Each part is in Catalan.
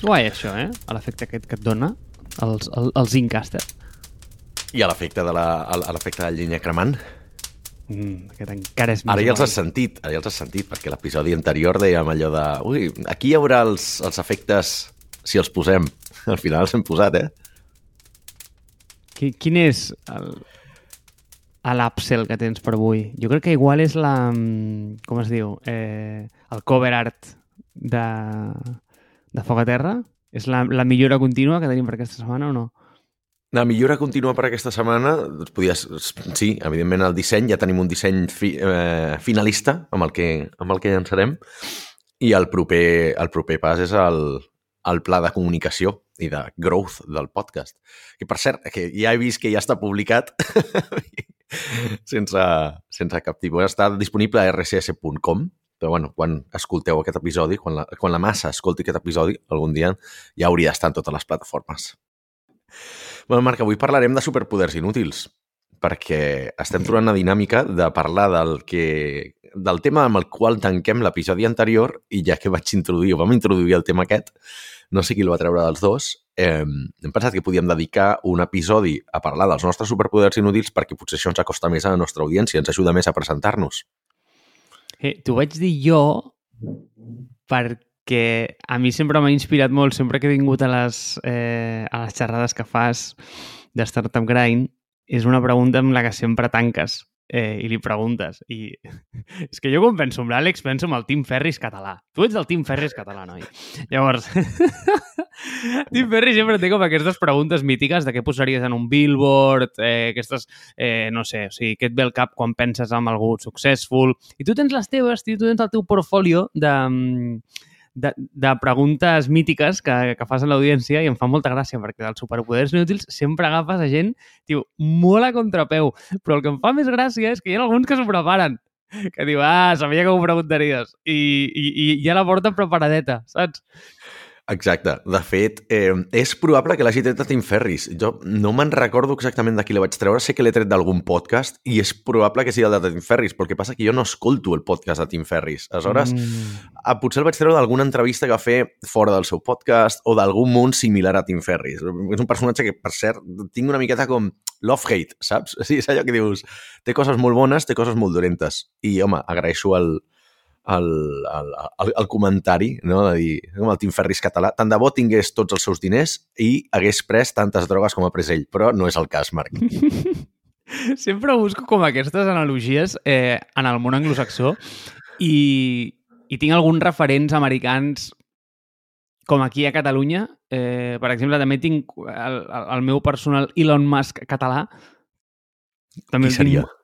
Guai, això, eh? A l'efecte aquest que et dona els, els, els Incaster. I a l'efecte de, la, a l'efecte de la llenya cremant. Mm, aquest encara és més Ara ja els has sentit, ara ja els has sentit, perquè l'episodi anterior dèiem allò de ui, aquí hi haurà els, els efectes si els posem. Al final els hem posat, eh? Qui, quin és el, l'upsell que tens per avui? Jo crec que igual és la... mm, Com es diu? Eh, el cover art de, de Foc a Terra? És la, la millora contínua que tenim per aquesta setmana o no? La millora continua per aquesta setmana, doncs podies, sí, evidentment el disseny, ja tenim un disseny fi, eh, finalista amb el, que, amb el que llançarem i el proper, el proper pas és el, el pla de comunicació i de growth del podcast. Que per cert, que ja he vist que ja està publicat sense, sense cap tipus. Està disponible a rcs.com però bueno, quan escolteu aquest episodi, quan la, quan la massa escolti aquest episodi, algun dia ja hauria d'estar en totes les plataformes. Bueno, Marc, avui parlarem de superpoders inútils, perquè estem trobant una dinàmica de parlar del, que, del tema amb el qual tanquem l'episodi anterior i ja que vaig introduir, o vam introduir el tema aquest, no sé qui el va treure dels dos, eh, hem pensat que podíem dedicar un episodi a parlar dels nostres superpoders inútils perquè potser això ens acosta més a la nostra audiència, ens ajuda més a presentar-nos. Eh, T'ho vaig dir jo perquè a mi sempre m'ha inspirat molt, sempre que he vingut a les, eh, a les xerrades que fas de Startup Grind, és una pregunta amb la que sempre tanques eh, i li preguntes. I és que jo quan penso en l'Àlex penso en el Tim Ferris català. Tu ets el Tim Ferris català, noi. Llavors, Tim Ferris sempre té com aquestes preguntes mítiques de què posaries en un billboard, eh, aquestes, eh, no sé, o sigui, què et ve al cap quan penses en algú successful. I tu tens les teves, tio, tu tens el teu portfolio de, mm, de, de preguntes mítiques que, que fas a l'audiència i em fa molta gràcia perquè dels superpoders inútils sempre agafes a gent, tio, molt a contrapeu. Però el que em fa més gràcia és que hi ha alguns que s'ho preparen. Que diu, ah, sabia que ho preguntaries. I, i, i ja la porten preparadeta, saps? Exacte. De fet, eh, és probable que l'hagi tret de Tim Ferris. Jo no me'n recordo exactament de qui la vaig treure. Sé que l'he tret d'algun podcast i és probable que sigui el de Tim Ferris, però el que passa que jo no escolto el podcast de Tim Ferris. Aleshores, Mm. ah, potser el vaig treure d'alguna entrevista que va fer fora del seu podcast o d'algun món similar a Tim Ferris. És un personatge que, per cert, tinc una miqueta com love-hate, saps? Sí, és allò que dius, té coses molt bones, té coses molt dolentes. I, home, agraeixo el, el, el, el, el comentari, no? de dir, com el Tim Ferris català, tant de bo tingués tots els seus diners i hagués pres tantes drogues com ha pres ell, però no és el cas, Marc. Sempre busco com aquestes analogies eh, en el món anglosaxó i, i tinc alguns referents americans com aquí a Catalunya. Eh, per exemple, també tinc el, el, meu personal Elon Musk català. També Qui tinc seria? mo-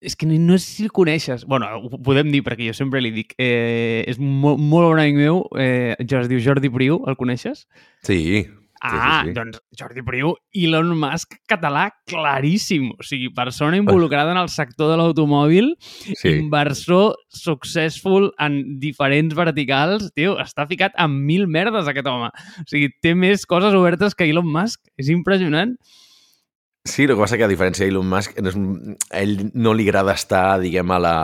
És que no, no sé si el coneixes. bueno, ho podem dir perquè jo sempre li dic. Eh, és molt, molt bon amic meu, eh, jo es diu Jordi Priu, el coneixes? Sí, Ah, sí, sí. doncs Jordi Priu, Elon Musk català claríssim. O sigui, persona involucrada en el sector de l'automòbil, sí. inversor successful en diferents verticals. Tio, està ficat en mil merdes aquest home. O sigui, té més coses obertes que Elon Musk. És impressionant. Sí, el que passa que a diferència d'Elon Musk, és, un- a ell no li agrada estar, diguem, a la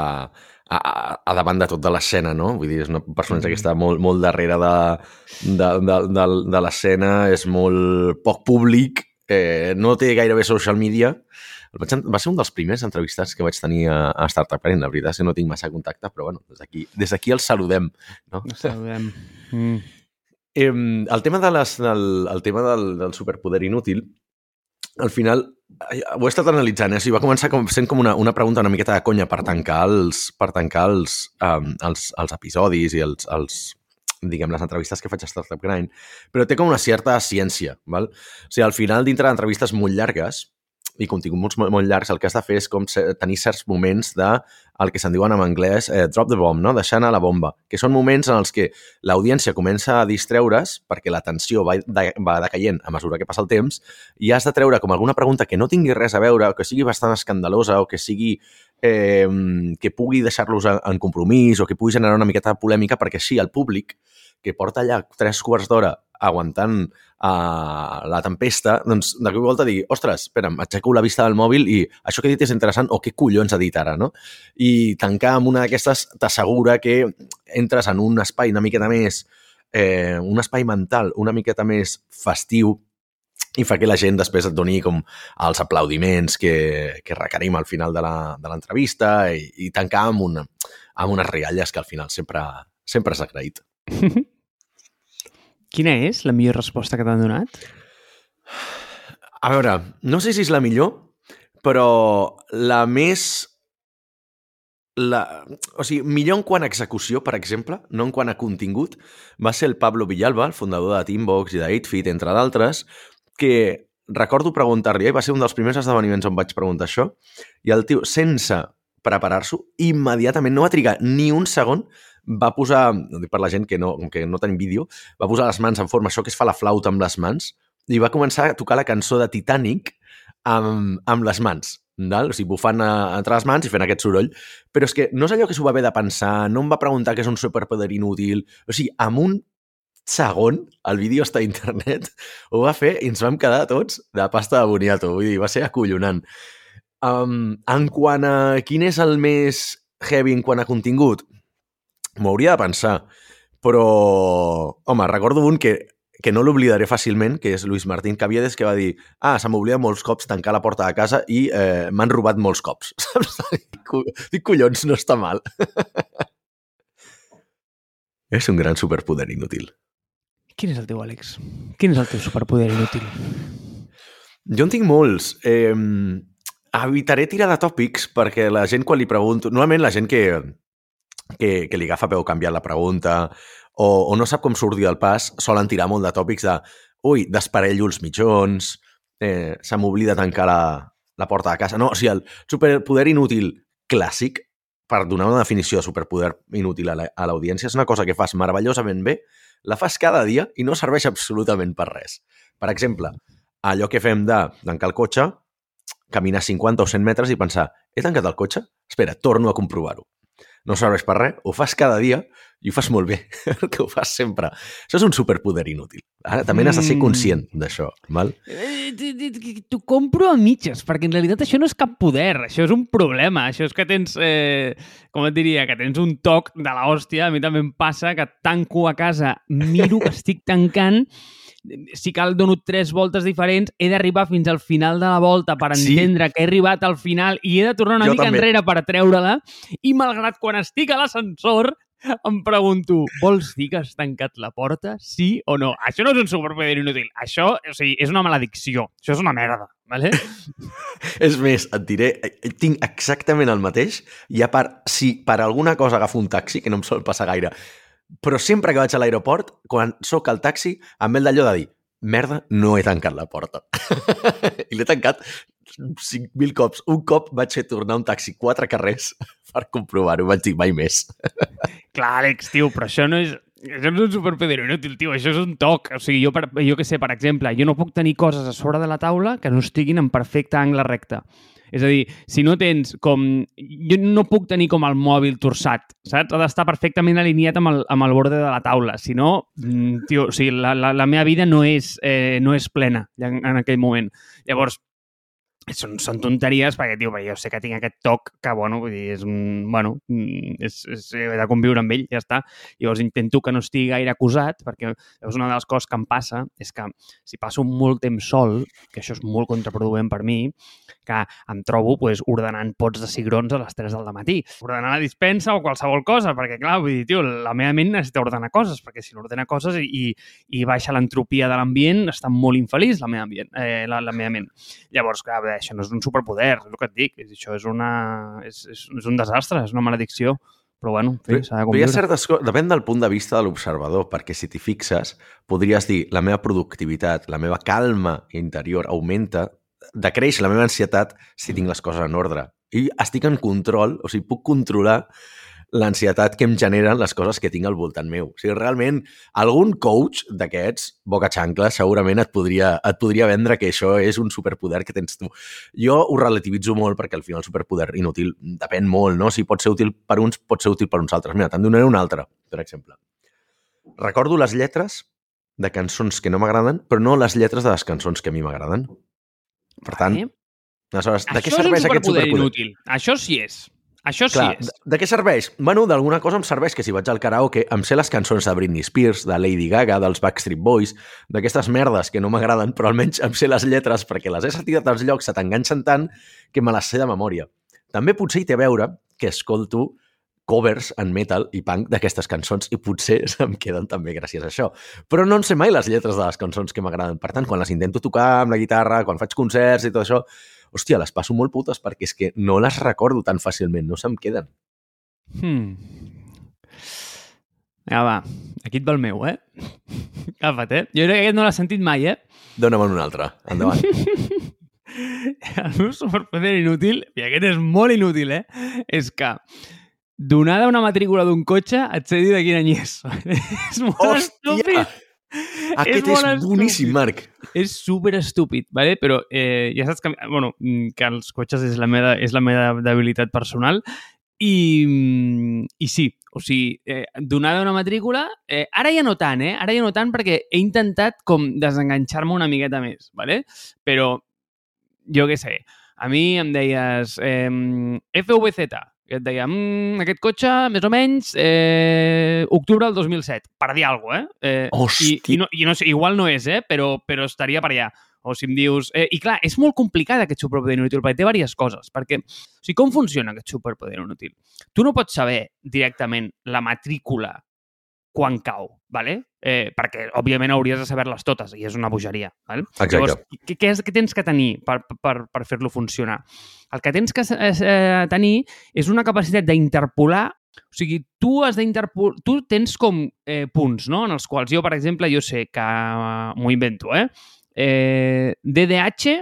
a, a, a davant de tot de l'escena, no? Vull dir, és un personatge que està molt, molt darrere de, de, de, de, de l'escena, és molt poc públic, eh, no té gairebé social media. El vaig, va ser un dels primers entrevistats que vaig tenir a, a Startup Brain. La veritat és que no tinc massa contacte, però bueno, des d'aquí des el saludem. No? No sabem. Mm. Eh, el tema, de les, del, el tema del, del superpoder inútil, al final, ai, ho he estat analitzant, eh? o sigui, va començar com, sent com una, una pregunta una miqueta de conya per tancar els, per tancar els, um, els, els episodis i els, els, diguem, les entrevistes que faig a Startup Grind, però té com una certa ciència, val? O sigui, al final, dintre d'entrevistes molt llargues i continguts molt, molt llargs, el que has de fer és com tenir certs moments de el que se'n diuen en anglès eh, drop the bomb, no? deixar anar la bomba, que són moments en els que l'audiència comença a distreure's perquè l'atenció va, de, va decaient a mesura que passa el temps i has de treure com alguna pregunta que no tingui res a veure o que sigui bastant escandalosa o que sigui eh, que pugui deixar-los en compromís o que pugui generar una miqueta de polèmica perquè així el públic que porta allà tres quarts d'hora aguantant uh, la tempesta, doncs de cop i volta digui, ostres, espera, m'aixeco la vista del mòbil i això que he dit és interessant o què collons ha dit ara, no? I tancar amb una d'aquestes t'assegura que entres en un espai una miqueta més eh, un espai mental una miqueta més festiu i fa que la gent després et doni com els aplaudiments que, que requerim al final de l'entrevista i, i tancar amb, una, amb unes rialles que al final sempre, sempre s'ha agraït. Quina és la millor resposta que t'han donat? A veure, no sé si és la millor, però la més... La, o sigui, millor en quant a execució, per exemple, no en quant a contingut, va ser el Pablo Villalba, el fundador de Teambox i de 8fit, entre d'altres, que recordo preguntar-li, eh? va ser un dels primers esdeveniments on vaig preguntar això, i el tio, sense preparar-s'ho, immediatament, no va trigar ni un segon, va posar, per la gent que no, que no tenim vídeo, va posar les mans en forma, això que es fa la flauta amb les mans, i va començar a tocar la cançó de Titanic amb, amb les mans. Val? O sigui, bufant a, entre les mans i fent aquest soroll. Però és que no és allò que s'ho va haver de pensar, no em va preguntar que és un superpoder inútil. O sigui, amb un segon, el vídeo està a internet, ho va fer i ens vam quedar tots de pasta de boniato. Vull dir, va ser acollonant. Um, en quant a quin és el més heavy en quant a contingut, m'ho hauria de pensar. Però, home, recordo un que que no l'oblidaré fàcilment, que és Luis Martín Caviedes, que va dir ah, se m'oblida molts cops tancar la porta de casa i eh, m'han robat molts cops. Dic, collons, no està mal. és un gran superpoder inútil. Quin és el teu, Àlex? Quin és el teu superpoder inútil? Jo en tinc molts. Eh, evitaré tirar de tòpics perquè la gent quan li pregunto... Normalment la gent que, que, que li agafa peu canviar la pregunta o, o no sap com sortir del pas, solen tirar molt de tòpics de ui, desparello els mitjons, eh, se m'oblida tancar la, la porta de casa. No, o sigui, el superpoder inútil clàssic, per donar una definició de superpoder inútil a l'audiència, és una cosa que fas meravellosament bé, la fas cada dia i no serveix absolutament per res. Per exemple, allò que fem de tancar el cotxe, caminar 50 o 100 metres i pensar he tancat el cotxe? Espera, torno a comprovar-ho no serveix per res, ho fas cada dia i ho fas molt bé, que ho fas sempre. Això és un superpoder inútil. Ara també n'has de ser mm. conscient d'això, val? Eh, t'ho compro a mitges, perquè en realitat això no és cap poder, això és un problema, això és que tens, eh, com et diria, que tens un toc de l'hòstia, a mi també em passa que tanco a casa, miro que estic tancant si cal dono tres voltes diferents, he d'arribar fins al final de la volta per entendre sí. que he arribat al final i he de tornar una jo mica també. enrere per treure-la i malgrat quan estic a l'ascensor em pregunto, vols dir que has tancat la porta? Sí o no? Això no és un superpoder inútil. Això o sigui, és una maledicció. Això és una merda. Vale? és més, et diré, eh, tinc exactament el mateix i a part, si per alguna cosa agafo un taxi, que no em sol passar gaire, però sempre que vaig a l'aeroport, quan sóc al taxi, em ve d'allò de dir merda, no he tancat la porta. I l'he tancat 5.000 cops. Un cop vaig fer tornar un taxi quatre carrers per comprovar-ho. Vaig dir mai més. Clar, Àlex, tio, però això no és... Això és un superpoder inútil, tio. Això és un toc. O sigui, jo, per, jo que sé, per exemple, jo no puc tenir coses a sobre de la taula que no estiguin en perfecte angle recte. És a dir, si no tens com... Jo no puc tenir com el mòbil torçat, saps? Ha d'estar perfectament alineat amb el, amb el borde de la taula. Si no, mm, tio, o sigui, la, la, la meva vida no és, eh, no és plena en, en aquell moment. Llavors, són, són tonteries perquè, tio, jo sé que tinc aquest toc que, bueno, vull dir, és. Bueno, mm, és, és, he de conviure amb ell, ja està. Llavors intento que no estigui gaire acusat perquè llavors una de les coses que em passa és que si passo molt temps sol, que això és molt contraproduent per mi, que em trobo pues, ordenant pots de cigrons a les 3 del matí, ordenant la dispensa o qualsevol cosa, perquè, clar, vull dir, tio, la meva ment necessita ordenar coses, perquè si no ordena coses i, i, i baixa l'entropia de l'ambient, està molt infeliç la meva, ambient, eh, la, la meva ment. Llavors, clar, bé, això no és un superpoder, és el que et dic, això és, una, és, és, és un desastre, és una maledicció però bueno, fi, s'ha de conviure. Hi ha certes coses, depèn del punt de vista de l'observador, perquè si t'hi fixes, podries dir la meva productivitat, la meva calma interior augmenta decreix la meva ansietat si tinc les coses en ordre. I estic en control, o sigui, puc controlar l'ansietat que em generen les coses que tinc al voltant meu. O sigui, realment, algun coach d'aquests, boca xancla, segurament et podria, et podria vendre que això és un superpoder que tens tu. Jo ho relativitzo molt perquè al final el superpoder inútil depèn molt, no? Si pot ser útil per uns, pot ser útil per uns altres. Mira, te'n donaré un altre, per exemple. Recordo les lletres de cançons que no m'agraden, però no les lletres de les cançons que a mi m'agraden. Per tant, vale. aleshores, de què serveix aquest superpoder? inútil. Això sí és. Això sí Clar, és. de, de què serveix? Bueno, d'alguna cosa em serveix que si vaig al karaoke em sé les cançons de Britney Spears, de Lady Gaga, dels Backstreet Boys, d'aquestes merdes que no m'agraden, però almenys em sé les lletres perquè les he sentit a tants llocs, se t'enganxen tant que me les sé de memòria. També potser hi té a veure que escolto covers en metal i punk d'aquestes cançons i potser se'm queden també gràcies a això. Però no en sé mai les lletres de les cançons que m'agraden. Per tant, quan les intento tocar amb la guitarra, quan faig concerts i tot això, hòstia, les passo molt putes perquè és que no les recordo tan fàcilment, no se'm queden. Hmm. Ja va, aquí et va el meu, eh? Agafa't, eh? Jo crec que aquest no l'has sentit mai, eh? Dóna'm un altre. Endavant. El meu superpoder inútil, i aquest és molt inútil, eh? És que donada una matrícula d'un cotxe et sé dir de quin any és. és molt Hòstia! estúpid. Aquest és, és boníssim, estúpid. Marc. És super estúpid, ¿vale? però eh, ja saps que, bueno, mm, que els cotxes és la meva, és la meva debilitat personal i, mm, i sí, o sigui, eh, donada una matrícula, eh, ara ja no tant, eh? Ara ja no tant perquè he intentat com desenganxar-me una miqueta més, ¿vale? però jo què sé, a mi em deies eh, FVZ, que et deia, mm, aquest cotxe, més o menys, eh, octubre del 2007, per dir alguna cosa, eh? eh i, i, no, i no sé, igual no és, eh? però, però estaria per allà. O si em dius... Eh, I clar, és molt complicat aquest superpoder inútil, perquè té diverses coses. Perquè, o sigui, com funciona aquest superpoder inútil? Tu no pots saber directament la matrícula quan cau, ¿vale? eh, perquè, òbviament, hauries de saber-les totes, i és una bogeria. ¿vale? Exacte. Llavors, què, què, és, què tens que tenir per, per, per fer-lo funcionar? El que tens que eh, tenir és una capacitat d'interpolar o sigui, tu has d'interpolar... Tu tens com eh, punts, no?, en els quals jo, per exemple, jo sé que... Uh, M'ho invento, eh? eh? DDH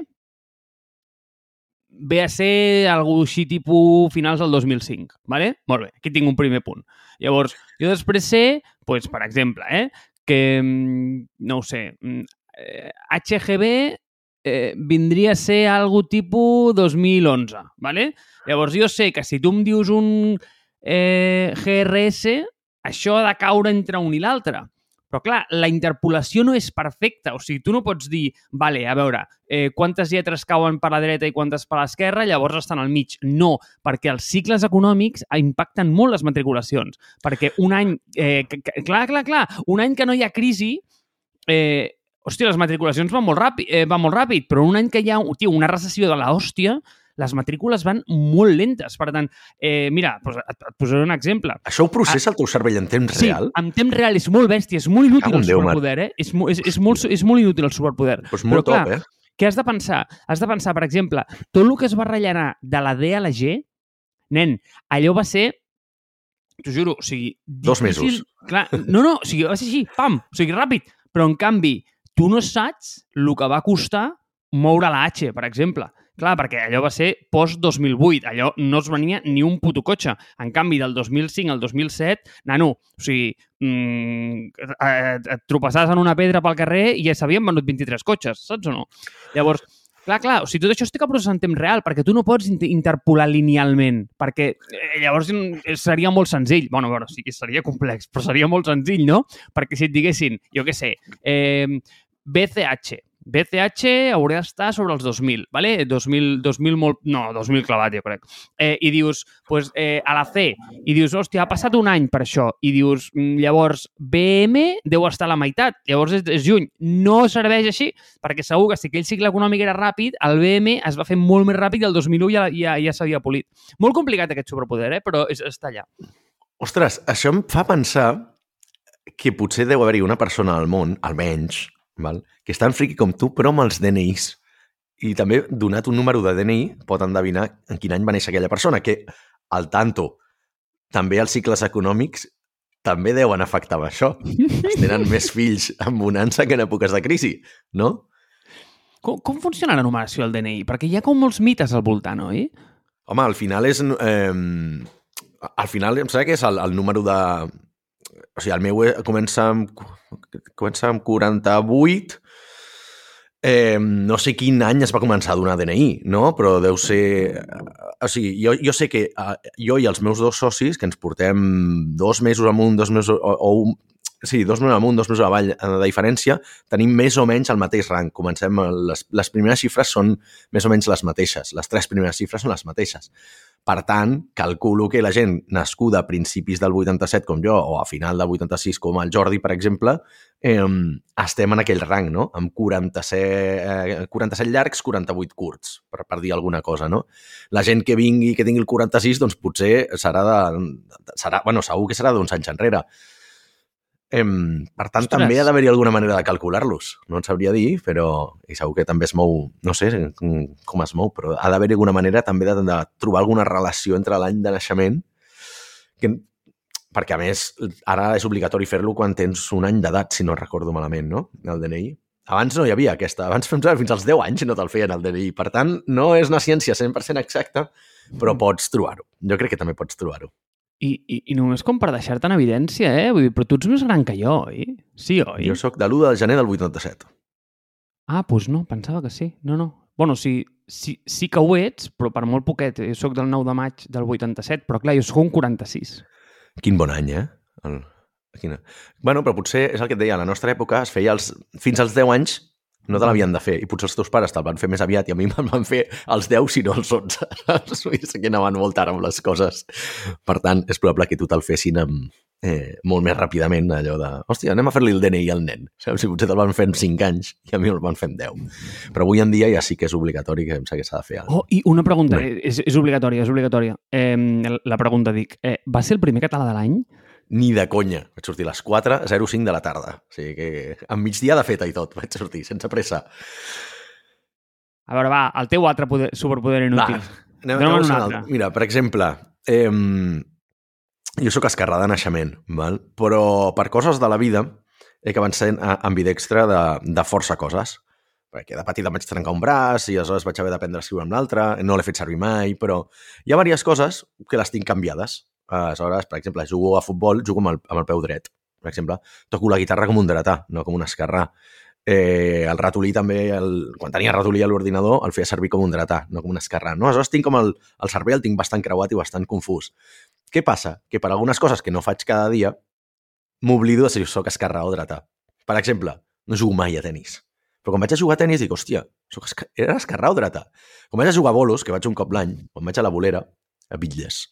ve a ser algú així tipus finals del 2005, ¿vale? Molt bé, aquí tinc un primer punt. Llavors, jo després sé, pues, per exemple, eh, que, mm, no ho sé, mm, eh, HGB eh, vindria a ser algo tipus 2011, ¿vale? Llavors jo sé que si tu em dius un eh, GRS, això ha de caure entre un i l'altre. Però, clar, la interpolació no és perfecta. O sigui, tu no pots dir, vale, a veure, eh, quantes lletres cauen per la dreta i quantes per l'esquerra, llavors estan al mig. No, perquè els cicles econòmics impacten molt les matriculacions. Perquè un any... Eh, clar, clar, clar, un any que no hi ha crisi, eh, hòstia, les matriculacions van molt ràpid, eh, van molt ràpid, però un any que hi ha tio, una recessió de la hòstia, les matrícules van molt lentes. Per tant, eh, mira, pues, et, et posaré un exemple. Això ho processa el teu cervell en temps Sí, real? en temps real és molt bèstia, és molt inútil Cago el Déu, superpoder, eh? És, és, és, molt, és molt inútil el superpoder. Doncs molt Però, clar, top, eh? Què has de pensar? Has de pensar, per exemple, tot el que es va rellenar de la D a la G, nen, allò va ser, t'ho juro, o sigui... Dos mesos. Clar, no, no, o sigui, va ser així, pam, o sigui, ràpid. Però, en canvi, tu no saps el que va costar moure la H, per exemple. Clar, perquè allò va ser post-2008, allò no es venia ni un puto cotxe. En canvi, del 2005 al 2007, nano, o sigui, mm, et, et tropassaves en una pedra pel carrer i ja s'havien venut 23 cotxes, saps o no? Llavors, clar, clar, o sigui, tot això es té que processar en temps real, perquè tu no pots inter- interpolar linealment, perquè eh, llavors mm, seria molt senzill. bueno, bueno, sí seria complex, però seria molt senzill, no? Perquè si et diguessin, jo què sé, eh, BCH, BCH hauria d'estar sobre els 2.000, ¿vale? 2.000, 2.000 molt... No, 2.000 clavat, jo crec. Eh, I dius, pues, eh, a la C, i dius, hòstia, ha passat un any per això, i dius, mm, llavors, BM deu estar a la meitat, llavors és, és juny. No serveix així, perquè segur que si aquell cicle econòmic era ràpid, el BM es va fer molt més ràpid i el 2001 ja, ja, ja s'havia polit. Molt complicat aquest superpoder, eh? però és, està allà. Ostres, això em fa pensar que potser deu haver-hi una persona al món, almenys, val? que és tan friqui com tu, però amb els DNIs. I també, donat un número de DNI, pot endevinar en quin any va néixer aquella persona, que, al tanto, també els cicles econòmics també deuen afectar amb això. Es tenen més fills en bonança que en èpoques de crisi, no? Com, com funciona la numeració del DNI? Perquè hi ha com molts mites al voltant, oi? Home, al final és... Eh, al final em sembla que és el, el número de... O sigui, el meu comença amb, comença amb 48... Eh, no sé quin any es va començar a donar DNI, no? Però deu ser... O sigui, jo, jo sé que eh, jo i els meus dos socis, que ens portem dos mesos amunt, dos mesos... O, o un, sí, dos mesos amunt, dos mesos avall eh, de diferència, tenim més o menys el mateix rang. Comencem, les, les primeres xifres són més o menys les mateixes. Les tres primeres xifres són les mateixes. Per tant, calculo que la gent nascuda a principis del 87 com jo o a final del 86 com el Jordi, per exemple, eh, estem en aquell rang, no? Amb 47, eh, 47 llargs, 48 curts, per, per dir alguna cosa, no? La gent que vingui, que tingui el 46, doncs potser serà de... Serà, bueno, segur que serà d'uns anys enrere. Em, per tant, Ostres. també ha d'haver-hi alguna manera de calcular-los. No et sabria dir, però... I segur que també es mou... No sé com es mou, però ha d'haver-hi alguna manera també de, de trobar alguna relació entre l'any de naixement que, perquè, a més, ara és obligatori fer-lo quan tens un any d'edat, si no recordo malament, no? El DNI. Abans no hi havia aquesta. Abans fins als 10 anys no te'l feien el DNI. Per tant, no és una ciència 100% exacta, però pots trobar-ho. Jo crec que també pots trobar-ho. I, i, I només com per deixar-te en evidència, eh? Vull dir, però tu ets més gran que jo, oi? Sí, oi? Jo sóc de l'1 de gener del 87. Ah, doncs no, pensava que sí. No, no. Bueno, sí, sí, sí que ho ets, però per molt poquet. Jo sóc del 9 de maig del 87, però clar, jo sóc un 46. Quin bon any, eh? El... Quina... Bueno, però potser és el que et deia, a la nostra època es feia els... fins als 10 anys no te l'havien de fer, i potser els teus pares te'l van fer més aviat i a mi me'l van fer als 10, si no als 11. Vull dir que anaven molt tard amb les coses. Per tant, és probable que tu te'l fessin amb, eh, molt més ràpidament, allò de, hòstia, anem a fer-li el DNI al nen. Saps? Si potser te'l van fer en 5 anys i a mi el van fer en 10. Però avui en dia ja sí que és obligatori que em sé que s'ha de fer. Oh, i una pregunta, Bé. és, és obligatòria, és obligatòria. Eh, la pregunta, dic, eh, va ser el primer català de l'any? Ni de conya. Vaig sortir a les 4.05 de la tarda. O sigui que amb migdia de feta i tot vaig sortir, sense pressa. A veure, va, el teu altre poder, superpoder inútil. Va, anem, anem un altre. Mira, per exemple, eh, jo sóc esquerrà de naixement, val? però per coses de la vida he acabat sent eh, ambidextre de, de força coses. Perquè de petit em vaig trencar un braç i aleshores vaig haver d'aprendre a escriure amb l'altre. No l'he fet servir mai, però hi ha diverses coses que les tinc canviades. Aleshores, per exemple, jugo a futbol, jugo amb el, amb el peu dret. Per exemple, toco la guitarra com un dretà, no com un esquerrà. Eh, el ratolí també, el, quan tenia ratolí a l'ordinador, el feia servir com un dretà, no com un esquerrà. No? Aleshores tinc com el, el cervell el tinc bastant creuat i bastant confús. Què passa? Que per algunes coses que no faig cada dia, m'oblido de si sóc esquerrà o dretà. Per exemple, no jugo mai a tennis. Però quan vaig a jugar a tennis dic, hòstia, esca... era esquerrà o dretà? Quan vaig a jugar a bolos, que vaig un cop l'any, quan vaig a la bolera, a Bitlles,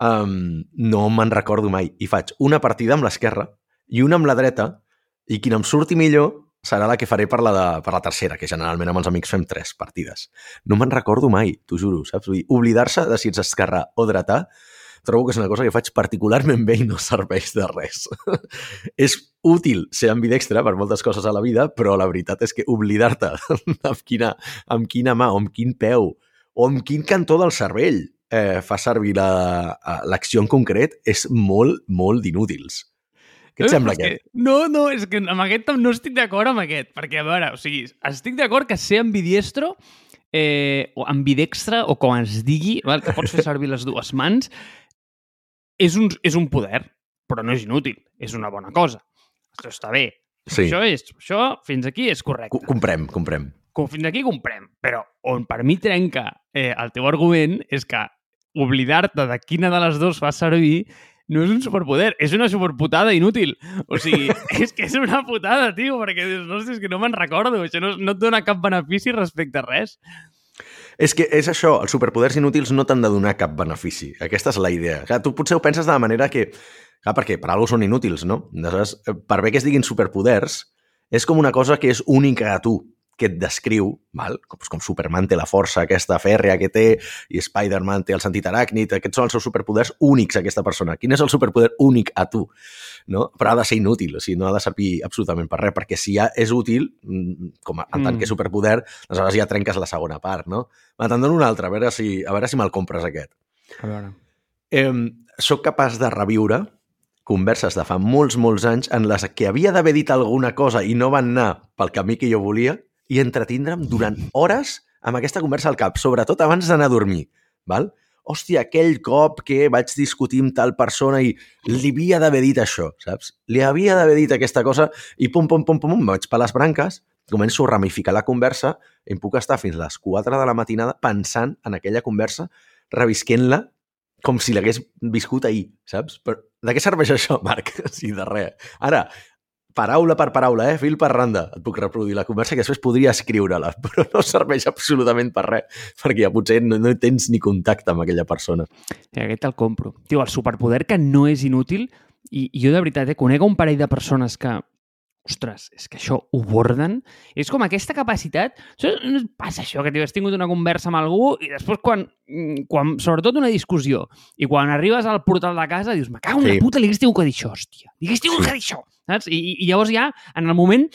um, no me'n recordo mai. I faig una partida amb l'esquerra i una amb la dreta, i quina em surti millor serà la que faré per la, de, per la tercera, que generalment amb els amics fem tres partides. No me'n recordo mai, t'ho juro, saps? Oblidar-se de si ets esquerrà o dretà trobo que és una cosa que faig particularment bé i no serveix de res. és útil ser ambidextre per moltes coses a la vida, però la veritat és que oblidar-te amb, quina, amb quina mà o amb quin peu o amb quin cantó del cervell eh, fa servir la- l'acció en concret és molt, molt d'inútils. Què et Eh, sembla aquest? Que, no, no, és que amb aquest no estic d'acord amb aquest, perquè, a veure, o sigui, estic d'acord que ser ambidiestro eh, o ambidextre, o com es digui, val, que pots fer servir les dues mans, és un, és un poder, però no és inútil, és una bona cosa. Això està bé. Sí, Això, és, això fins aquí és correcte. Co- comprem, comprem. Com fins aquí comprem. Però on per mi trenca eh, el teu argument és que oblidar-te de quina de les dues fa servir no és un superpoder, és una superputada inútil. O sigui, és que és una putada, tio, perquè dius, no sé, és que no me'n recordo, això no, no et dona cap benefici respecte a res. És que és això, els superpoders inútils no t'han de donar cap benefici. Aquesta és la idea. Clar, tu potser ho penses de la manera que... Clar, perquè per alguna són inútils, no? Aleshores, per bé que es diguin superpoders, és com una cosa que és única a tu, que et descriu, val? Com, com Superman té la força aquesta fèrrea que té i Spider-Man té el sentit aràcnid, aquests són els seus superpoders únics a aquesta persona. Quin és el superpoder únic a tu? No? Però ha de ser inútil, o sigui, no ha de servir absolutament per res, perquè si ja és útil, mm, com a, en tant Mm. que superpoder, aleshores ja trenques la segona part, no? Va, te'n dono un altre, a veure si, a veure si me'l compres aquest. A veure. Eh, soc capaç de reviure converses de fa molts, molts anys en les que havia d'haver dit alguna cosa i no van anar pel camí que jo volia i entretindre'm durant hores amb aquesta conversa al cap, sobretot abans d'anar a dormir. Val? Hòstia, aquell cop que vaig discutir amb tal persona i li havia d'haver dit això, saps? Li havia d'haver dit aquesta cosa i pum, pum, pum, pum, pum, vaig per les branques, començo a ramificar la conversa i em puc estar fins les 4 de la matinada pensant en aquella conversa, revisquent-la com si l'hagués viscut ahir, saps? Però de què serveix això, Marc? Sí, de res. Ara, paraula per paraula, eh? fil per randa, et puc reproduir la conversa que després podria escriure-la, però no serveix absolutament per res, perquè ja potser no, no tens ni contacte amb aquella persona. I aquest te'l compro. Tio, el superpoder que no és inútil, i, i jo de veritat, eh, conec un parell de persones que ostres, és que això ho borden. És com aquesta capacitat... No passa això, que has tingut una conversa amb algú i després quan, mm, quan sobretot una discussió, i quan arribes al portal de casa dius, me cago en sí. la puta, li hagués tingut que dir això, hòstia. Li hagués tingut sí. que dir això, saps? I, I llavors ja, en el moment,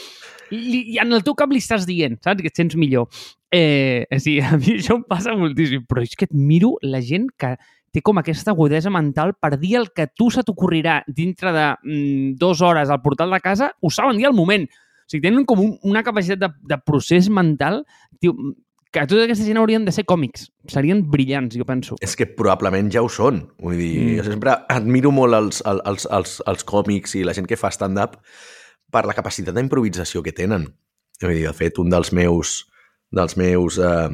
li, en el teu cap li estàs dient, saps? Que et sents millor. Eh, sí, a mi això em passa moltíssim, però és que et miro la gent que té com aquesta agudesa mental per dir el que tu se t'ocorrirà dintre de mm, dues hores al portal de casa, ho saben dir al moment. O sigui, tenen com un, una capacitat de, de procés mental tio, que tota aquesta gent haurien de ser còmics. Serien brillants, jo penso. És que probablement ja ho són. Vull dir, mm. jo sempre admiro molt els, els, els, els còmics i la gent que fa stand-up per la capacitat d'improvisació que tenen. Vull dir, de fet, un dels meus, dels meus eh,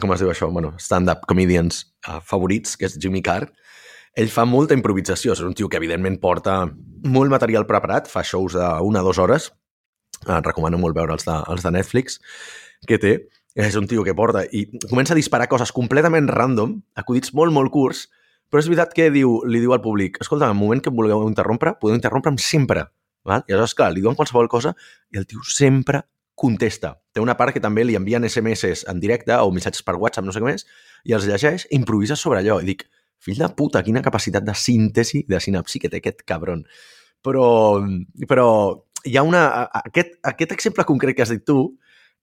com es diu això? Bueno, stand-up comedians uh, favorits, que és Jimmy Carr, ell fa molta improvisació. És un tio que, evidentment, porta molt material preparat, fa shows d'una o dues hores, uh, recomano molt veure els de, els de Netflix, que té. És un tio que porta i comença a disparar coses completament random, acudits molt, molt curts, però és veritat que diu, li diu al públic escolta, en el moment que em vulgueu interrompre, podeu interrompre'm sempre. Val? I aleshores, clar, li diuen qualsevol cosa i el tio sempre contesta. Té una part que també li envien SMS en directe o missatges per WhatsApp, no sé què més, i els llegeix improvisa sobre allò. I dic, fill de puta, quina capacitat de síntesi de sinapsi que té aquest cabron. Però, però hi ha una... Aquest, aquest exemple concret que has dit tu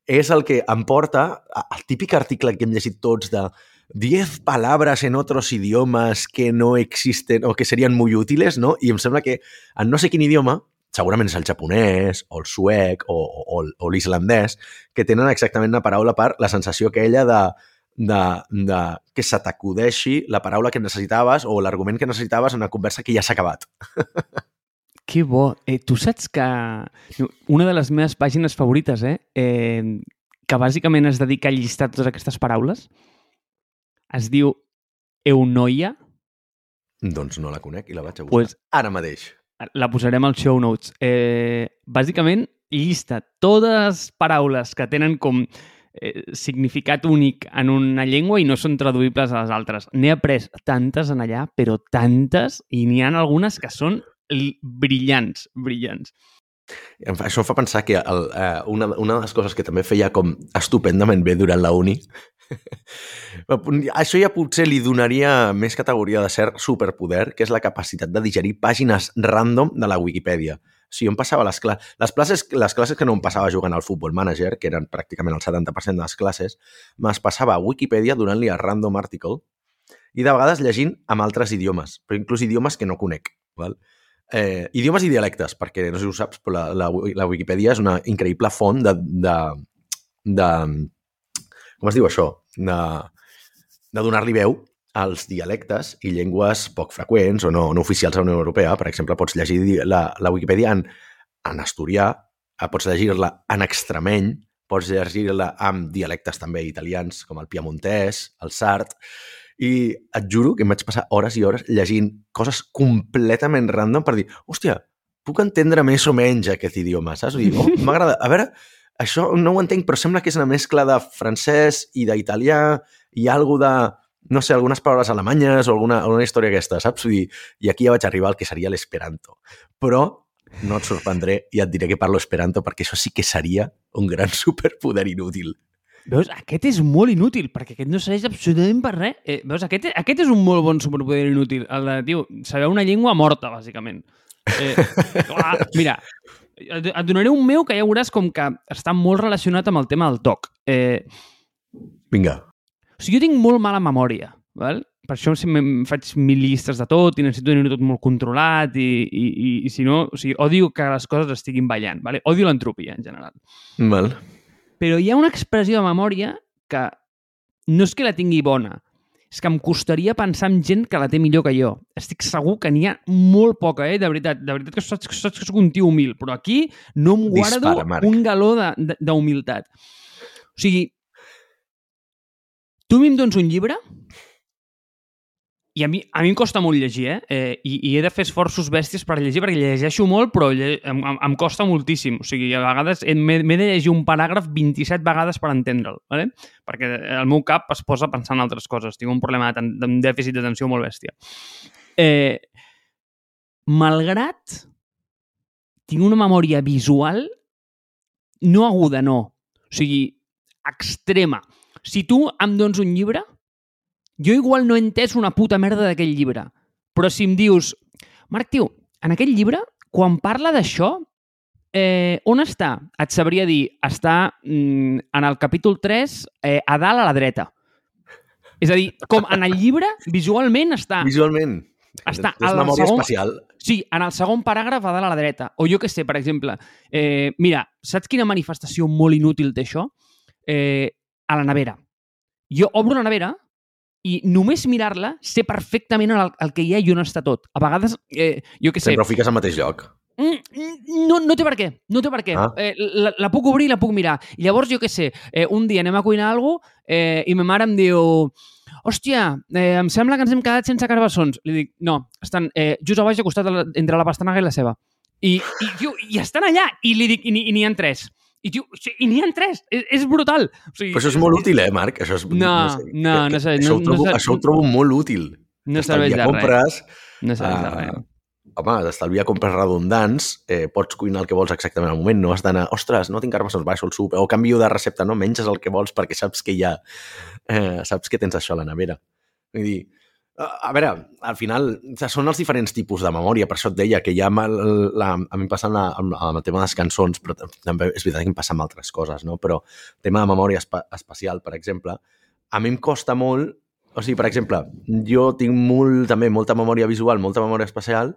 és el que em porta al típic article que hem llegit tots de 10 palabras en otros idiomas que no existen o que serien muy útiles, no? I em sembla que en no sé quin idioma segurament és el japonès o el suec o, o, o l'islandès, que tenen exactament una paraula per la sensació aquella de, de, de que se t'acudeixi la paraula que necessitaves o l'argument que necessitaves en una conversa que ja s'ha acabat. Que bo. Eh, tu saps que una de les meves pàgines favorites, eh, eh, que bàsicament es dedica a llistar totes aquestes paraules, es diu Eunoia. Doncs no la conec i la vaig a buscar pues, ara mateix la posarem als show notes. Eh, bàsicament, llista totes paraules que tenen com eh, significat únic en una llengua i no són traduïbles a les altres. N'he après tantes en allà, però tantes, i n'hi ha algunes que són brillants, brillants. Això em fa pensar que el, eh, una, una de les coses que també feia com estupendament bé durant la uni Això ja potser li donaria més categoria de cert superpoder, que és la capacitat de digerir pàgines random de la Wikipedia. O sigui, em passava les classes... Les, classes, les classes que no em passava jugant al Football Manager, que eren pràcticament el 70% de les classes, me'ls passava a Wikipedia donant-li a random article i de vegades llegint amb altres idiomes, però inclús idiomes que no conec. Val? Eh, idiomes i dialectes, perquè no sé si ho saps, però la, la, la Wikipedia és una increïble font de, de, de com es diu això? De, de donar-li veu als dialectes i llengües poc freqüents o no, no oficials a la Unió Europea. Per exemple, pots llegir la, la Wikipedia en, en asturià, eh, pots llegir-la en extremeny, pots llegir-la amb dialectes també italians, com el piamontès, el sard, i et juro que em vaig passar hores i hores llegint coses completament random per dir, hòstia, puc entendre més o menys aquest idioma, saps? Oh, m'agrada. A veure, això no ho entenc, però sembla que és una mescla de francès i d'italià i algo de, no sé, algunes paraules alemanyes o alguna, alguna història aquesta, saps? Dir, I aquí ja vaig arribar al que seria l'esperanto. Però no et sorprendré i et diré que parlo esperanto perquè això sí que seria un gran superpoder inútil. Veus, aquest és molt inútil, perquè aquest no serveix absolutament per res. Eh, veus, aquest, aquest és un molt bon superpoder inútil. El de, tio, saber una llengua morta, bàsicament. Eh, clar, mira, et, donaré un meu que ja veuràs com que està molt relacionat amb el tema del toc. Eh... Vinga. O sigui, jo tinc molt mala memòria, val? per això faig mil llistes de tot i necessito tenir tot molt controlat i, i, i, i si no, o sigui, odio que les coses estiguin ballant, vale? odio l'entropia en general. Val. Però hi ha una expressió de memòria que no és que la tingui bona, és que em costaria pensar en gent que la té millor que jo. Estic segur que n'hi ha molt poca, eh? De veritat, de veritat que saps, saps que soc un tio humil, però aquí no em guardo Dispara, un galó d'humilitat. O sigui, tu a mi em dones un llibre i a mi, a mi em costa molt llegir, eh? eh i, I he de fer esforços bèsties per llegir, perquè llegeixo molt, però lle em, em, em costa moltíssim. O sigui, a vegades m'he de llegir un paràgraf 27 vegades per entendre'l, ¿vale? perquè el meu cap es posa pensant en altres coses. Tinc un problema de, de dèficit d'atenció molt bèstia. Eh, malgrat tinc una memòria visual no aguda, no. O sigui, extrema. Si tu em dones un llibre, jo igual no he entès una puta merda d'aquell llibre, però si em dius, Marc, tio, en aquell llibre, quan parla d'això, eh, on està? Et sabria dir, està mm, en el capítol 3, eh, a dalt a la dreta. És a dir, com en el llibre, visualment està... Visualment. Està és memòria segon, espacial. Sí, en el segon paràgraf a dalt a la dreta. O jo que sé, per exemple, eh, mira, saps quina manifestació molt inútil té això? Eh, a la nevera. Jo obro la nevera i només mirar-la sé perfectament el, el que hi ha i on està tot. A vegades, eh, jo què sé... Sempre ho fiques al mateix lloc. Mm, mm, no, no té per què, no té per què. Ah. Eh, la, la puc obrir i la puc mirar. I llavors, jo què sé, eh, un dia anem a cuinar alguna cosa eh, i ma mare em diu hòstia, eh, em sembla que ens hem quedat sense carbassons. Li dic, no, estan eh, just a baix, al costat de la, entre la pastanaga i la ceba. I, i, tio, i estan allà. I li dic, i n'hi ha tres. I, tio, i n'hi ha tres. És, és brutal. O sigui, Però això és molt útil, eh, Marc? Això és, no, no, sé, no, no, sé, això, no, ho trobo, no, això ho trobo molt útil. No serveix de compres, res. No serveix uh, de res. Home, d'estalviar compres redundants, eh, pots cuinar el que vols exactament al moment, no has d'anar, ostres, no tinc carbassons, baixo el súper, o canvio de recepta, no? Menges el que vols perquè saps que hi ha, eh, saps que tens això a la nevera. Vull dir, a veure, al final són els diferents tipus de memòria, per això et deia que ja la, la, a mi em passa amb, la, amb, amb el tema de les cançons, però també és veritat que em passa amb altres coses, no? però tema de memòria espa, espacial, per exemple, a mi em costa molt, o sigui, per exemple, jo tinc molt, també molta memòria visual, molta memòria espacial,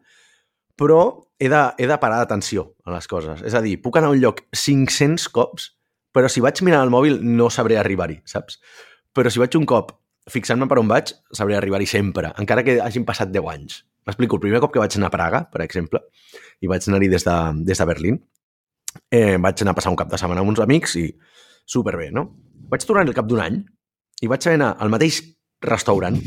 però he de, he de parar d'atenció a les coses. És a dir, puc anar a un lloc 500 cops, però si vaig mirar el mòbil no sabré arribar-hi, saps? Però si vaig un cop fixant-me per on vaig, sabré arribar-hi sempre, encara que hagin passat 10 anys. M'explico, el primer cop que vaig anar a Praga, per exemple, i vaig anar-hi des, de, des de Berlín, eh, vaig anar a passar un cap de setmana amb uns amics i superbé, no? Vaig tornar al cap d'un any i vaig anar al mateix restaurant,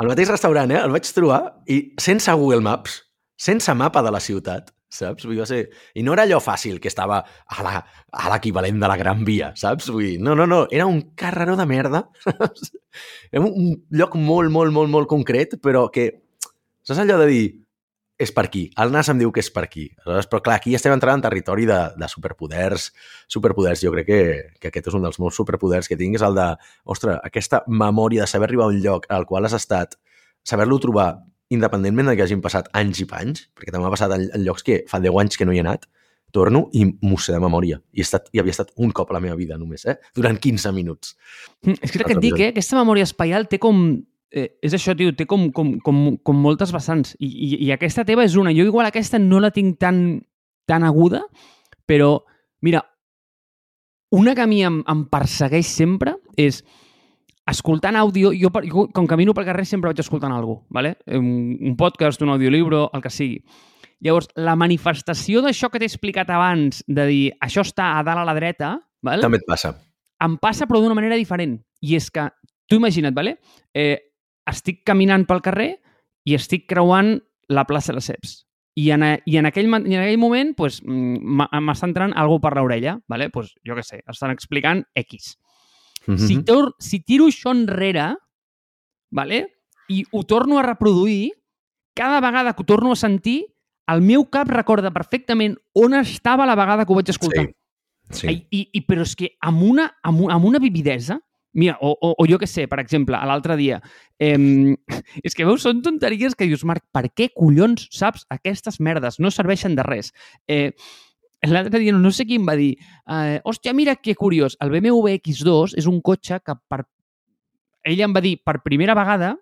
al mateix restaurant, eh? El vaig trobar i sense Google Maps, sense mapa de la ciutat, saps? Vull dir, va ser... I no era allò fàcil, que estava a l'equivalent de la Gran Via, saps? Vull dir, no, no, no, era un carreró de merda. era un lloc molt, molt, molt, molt concret, però que... Saps allò de dir, és per aquí. El nas em diu que és per aquí. Aleshores, però clar, aquí estem entrant en territori de, de superpoders. Superpoders, jo crec que, que aquest és un dels meus superpoders que tinc, és el de, ostres, aquesta memòria de saber arribar a un lloc al qual has estat, saber-lo trobar independentment de que hagin passat anys i panys, perquè també m'ha passat en, en llocs que fa 10 anys que no hi he anat, torno i m'ho sé de memòria. I, he estat, I havia estat un cop a la meva vida només, eh? Durant 15 minuts. Mm, és que que et dic, eh? Aquesta memòria espaial té com... Eh, és això, tio, té com, com, com, com moltes vessants. I, i, I aquesta teva és una. Jo igual aquesta no la tinc tan, tan aguda, però, mira, una que a mi em, em persegueix sempre és escoltant àudio, jo, jo com camino pel carrer sempre vaig escoltant cosa, ¿vale? un, un podcast, un audiolibro, el que sigui. Llavors, la manifestació d'això que t'he explicat abans, de dir això està a dalt a la dreta... ¿vale? També et passa. Em passa, però d'una manera diferent. I és que, tu imagina't, ¿vale? eh, estic caminant pel carrer i estic creuant la plaça de les Ceps. I en, i en, aquell, i en aquell moment pues, m'està entrant algú per l'orella, ¿vale? pues, jo què sé, estan explicant X. Mm -hmm. si, tor si tiro això enrere, vale? i ho torno a reproduir, cada vegada que ho torno a sentir, el meu cap recorda perfectament on estava la vegada que ho vaig escoltar. Sí. sí. I, i, però és que amb una, amb, amb una vividesa, Mira, o, o, o jo que sé, per exemple, l'altre dia, eh, és que veus, són tonteries que dius, Marc, per què collons saps aquestes merdes? No serveixen de res. Eh, l'altre dia no sé qui em va dir eh, hòstia, mira que curiós, el BMW X2 és un cotxe que per... ella em va dir per primera vegada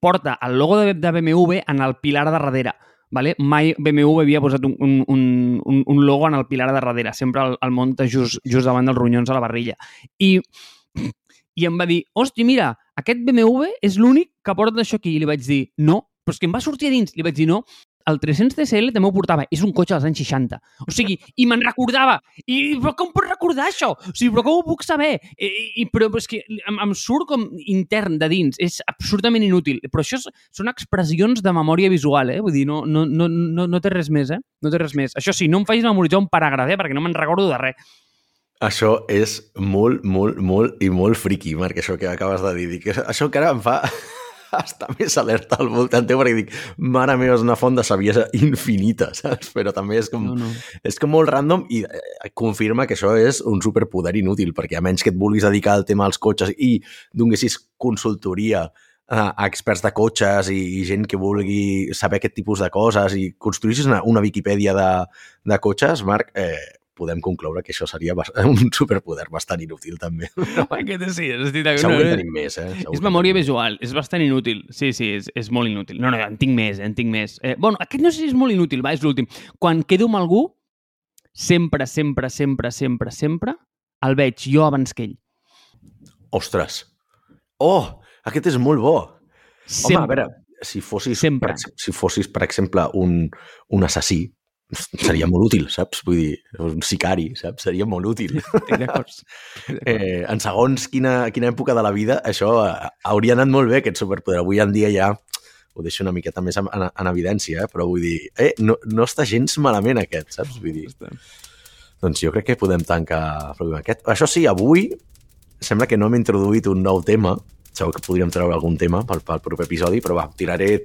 porta el logo de, de BMW en el pilar de darrere. Vale? Mai BMW havia posat un, un, un, un logo en el pilar de darrere. Sempre el, el munta just, just davant dels ronyons a la barrilla. I, I em va dir, hòstia, mira, aquest BMW és l'únic que porta això aquí. I li vaig dir, no, però és que em va sortir a dins. Li vaig dir, no, el 300 TSL també ho portava. És un cotxe dels anys 60. O sigui, i me'n recordava. I, però com pots recordar això? O sigui, però com ho puc saber? I, i, però, és que em, em surt com intern de dins. És absurdament inútil. Però això és, són expressions de memòria visual, eh? Vull dir, no, no, no, no, no té res més, eh? No té res més. Això sí, no em facis memoritzar un paràgraf, eh? Perquè no me'n recordo de res. Això és molt, molt, molt i molt friqui, Marc, això que acabes de dir. Dic, això encara em fa estar més alerta al voltant teu, perquè dic, mare meva, és una font de saviesa infinita, saps? Però també és com, No, no. és com molt random i eh, confirma que això és un superpoder inútil, perquè a menys que et vulguis dedicar al tema dels cotxes i donessis consultoria a, a experts de cotxes i, i gent que vulgui saber aquest tipus de coses i construïssis una, una Viquipèdia de, de cotxes, Marc, eh, podem concloure que això seria un superpoder bastant inútil, també. Aquest sí, estic d'acord. Segur No, que no, tenim més, eh? Segur És memòria visual, és bastant inútil. Sí, sí, és, és molt inútil. No, no, en tinc més, en tinc més. Eh, bueno, aquest no sé si és molt inútil, va, és l'últim. Quan quedo amb algú, sempre, sempre, sempre, sempre, sempre, el veig jo abans que ell. Ostres! Oh, aquest és molt bo! Sempre. Home, a veure, si fossis, Sempre. Per, si fossis, per exemple, un, un assassí, seria molt útil, saps? Vull dir, un sicari, saps? Seria molt útil. Eh, en segons quina, quina època de la vida, això eh, hauria anat molt bé, aquest superpoder. Avui en dia ja ho deixo una miqueta més en, en, en evidència, eh? però vull dir, eh, no, no està gens malament aquest, saps? Vull dir, doncs jo crec que podem tancar el programa aquest. Això sí, avui sembla que no hem introduït un nou tema, segur que podríem treure algun tema pel, pel proper episodi, però va, tiraré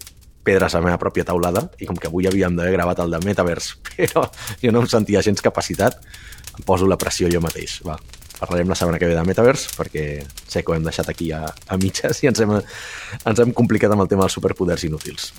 pedres a la meva pròpia taulada i com que avui havíem d'haver gravat el de Metaverse, però jo no em sentia gens capacitat, em poso la pressió jo mateix. Va, parlarem la setmana que ve de Metaverse perquè sé que ho hem deixat aquí a, a mitges i ens hem, ens hem complicat amb el tema dels superpoders inútils.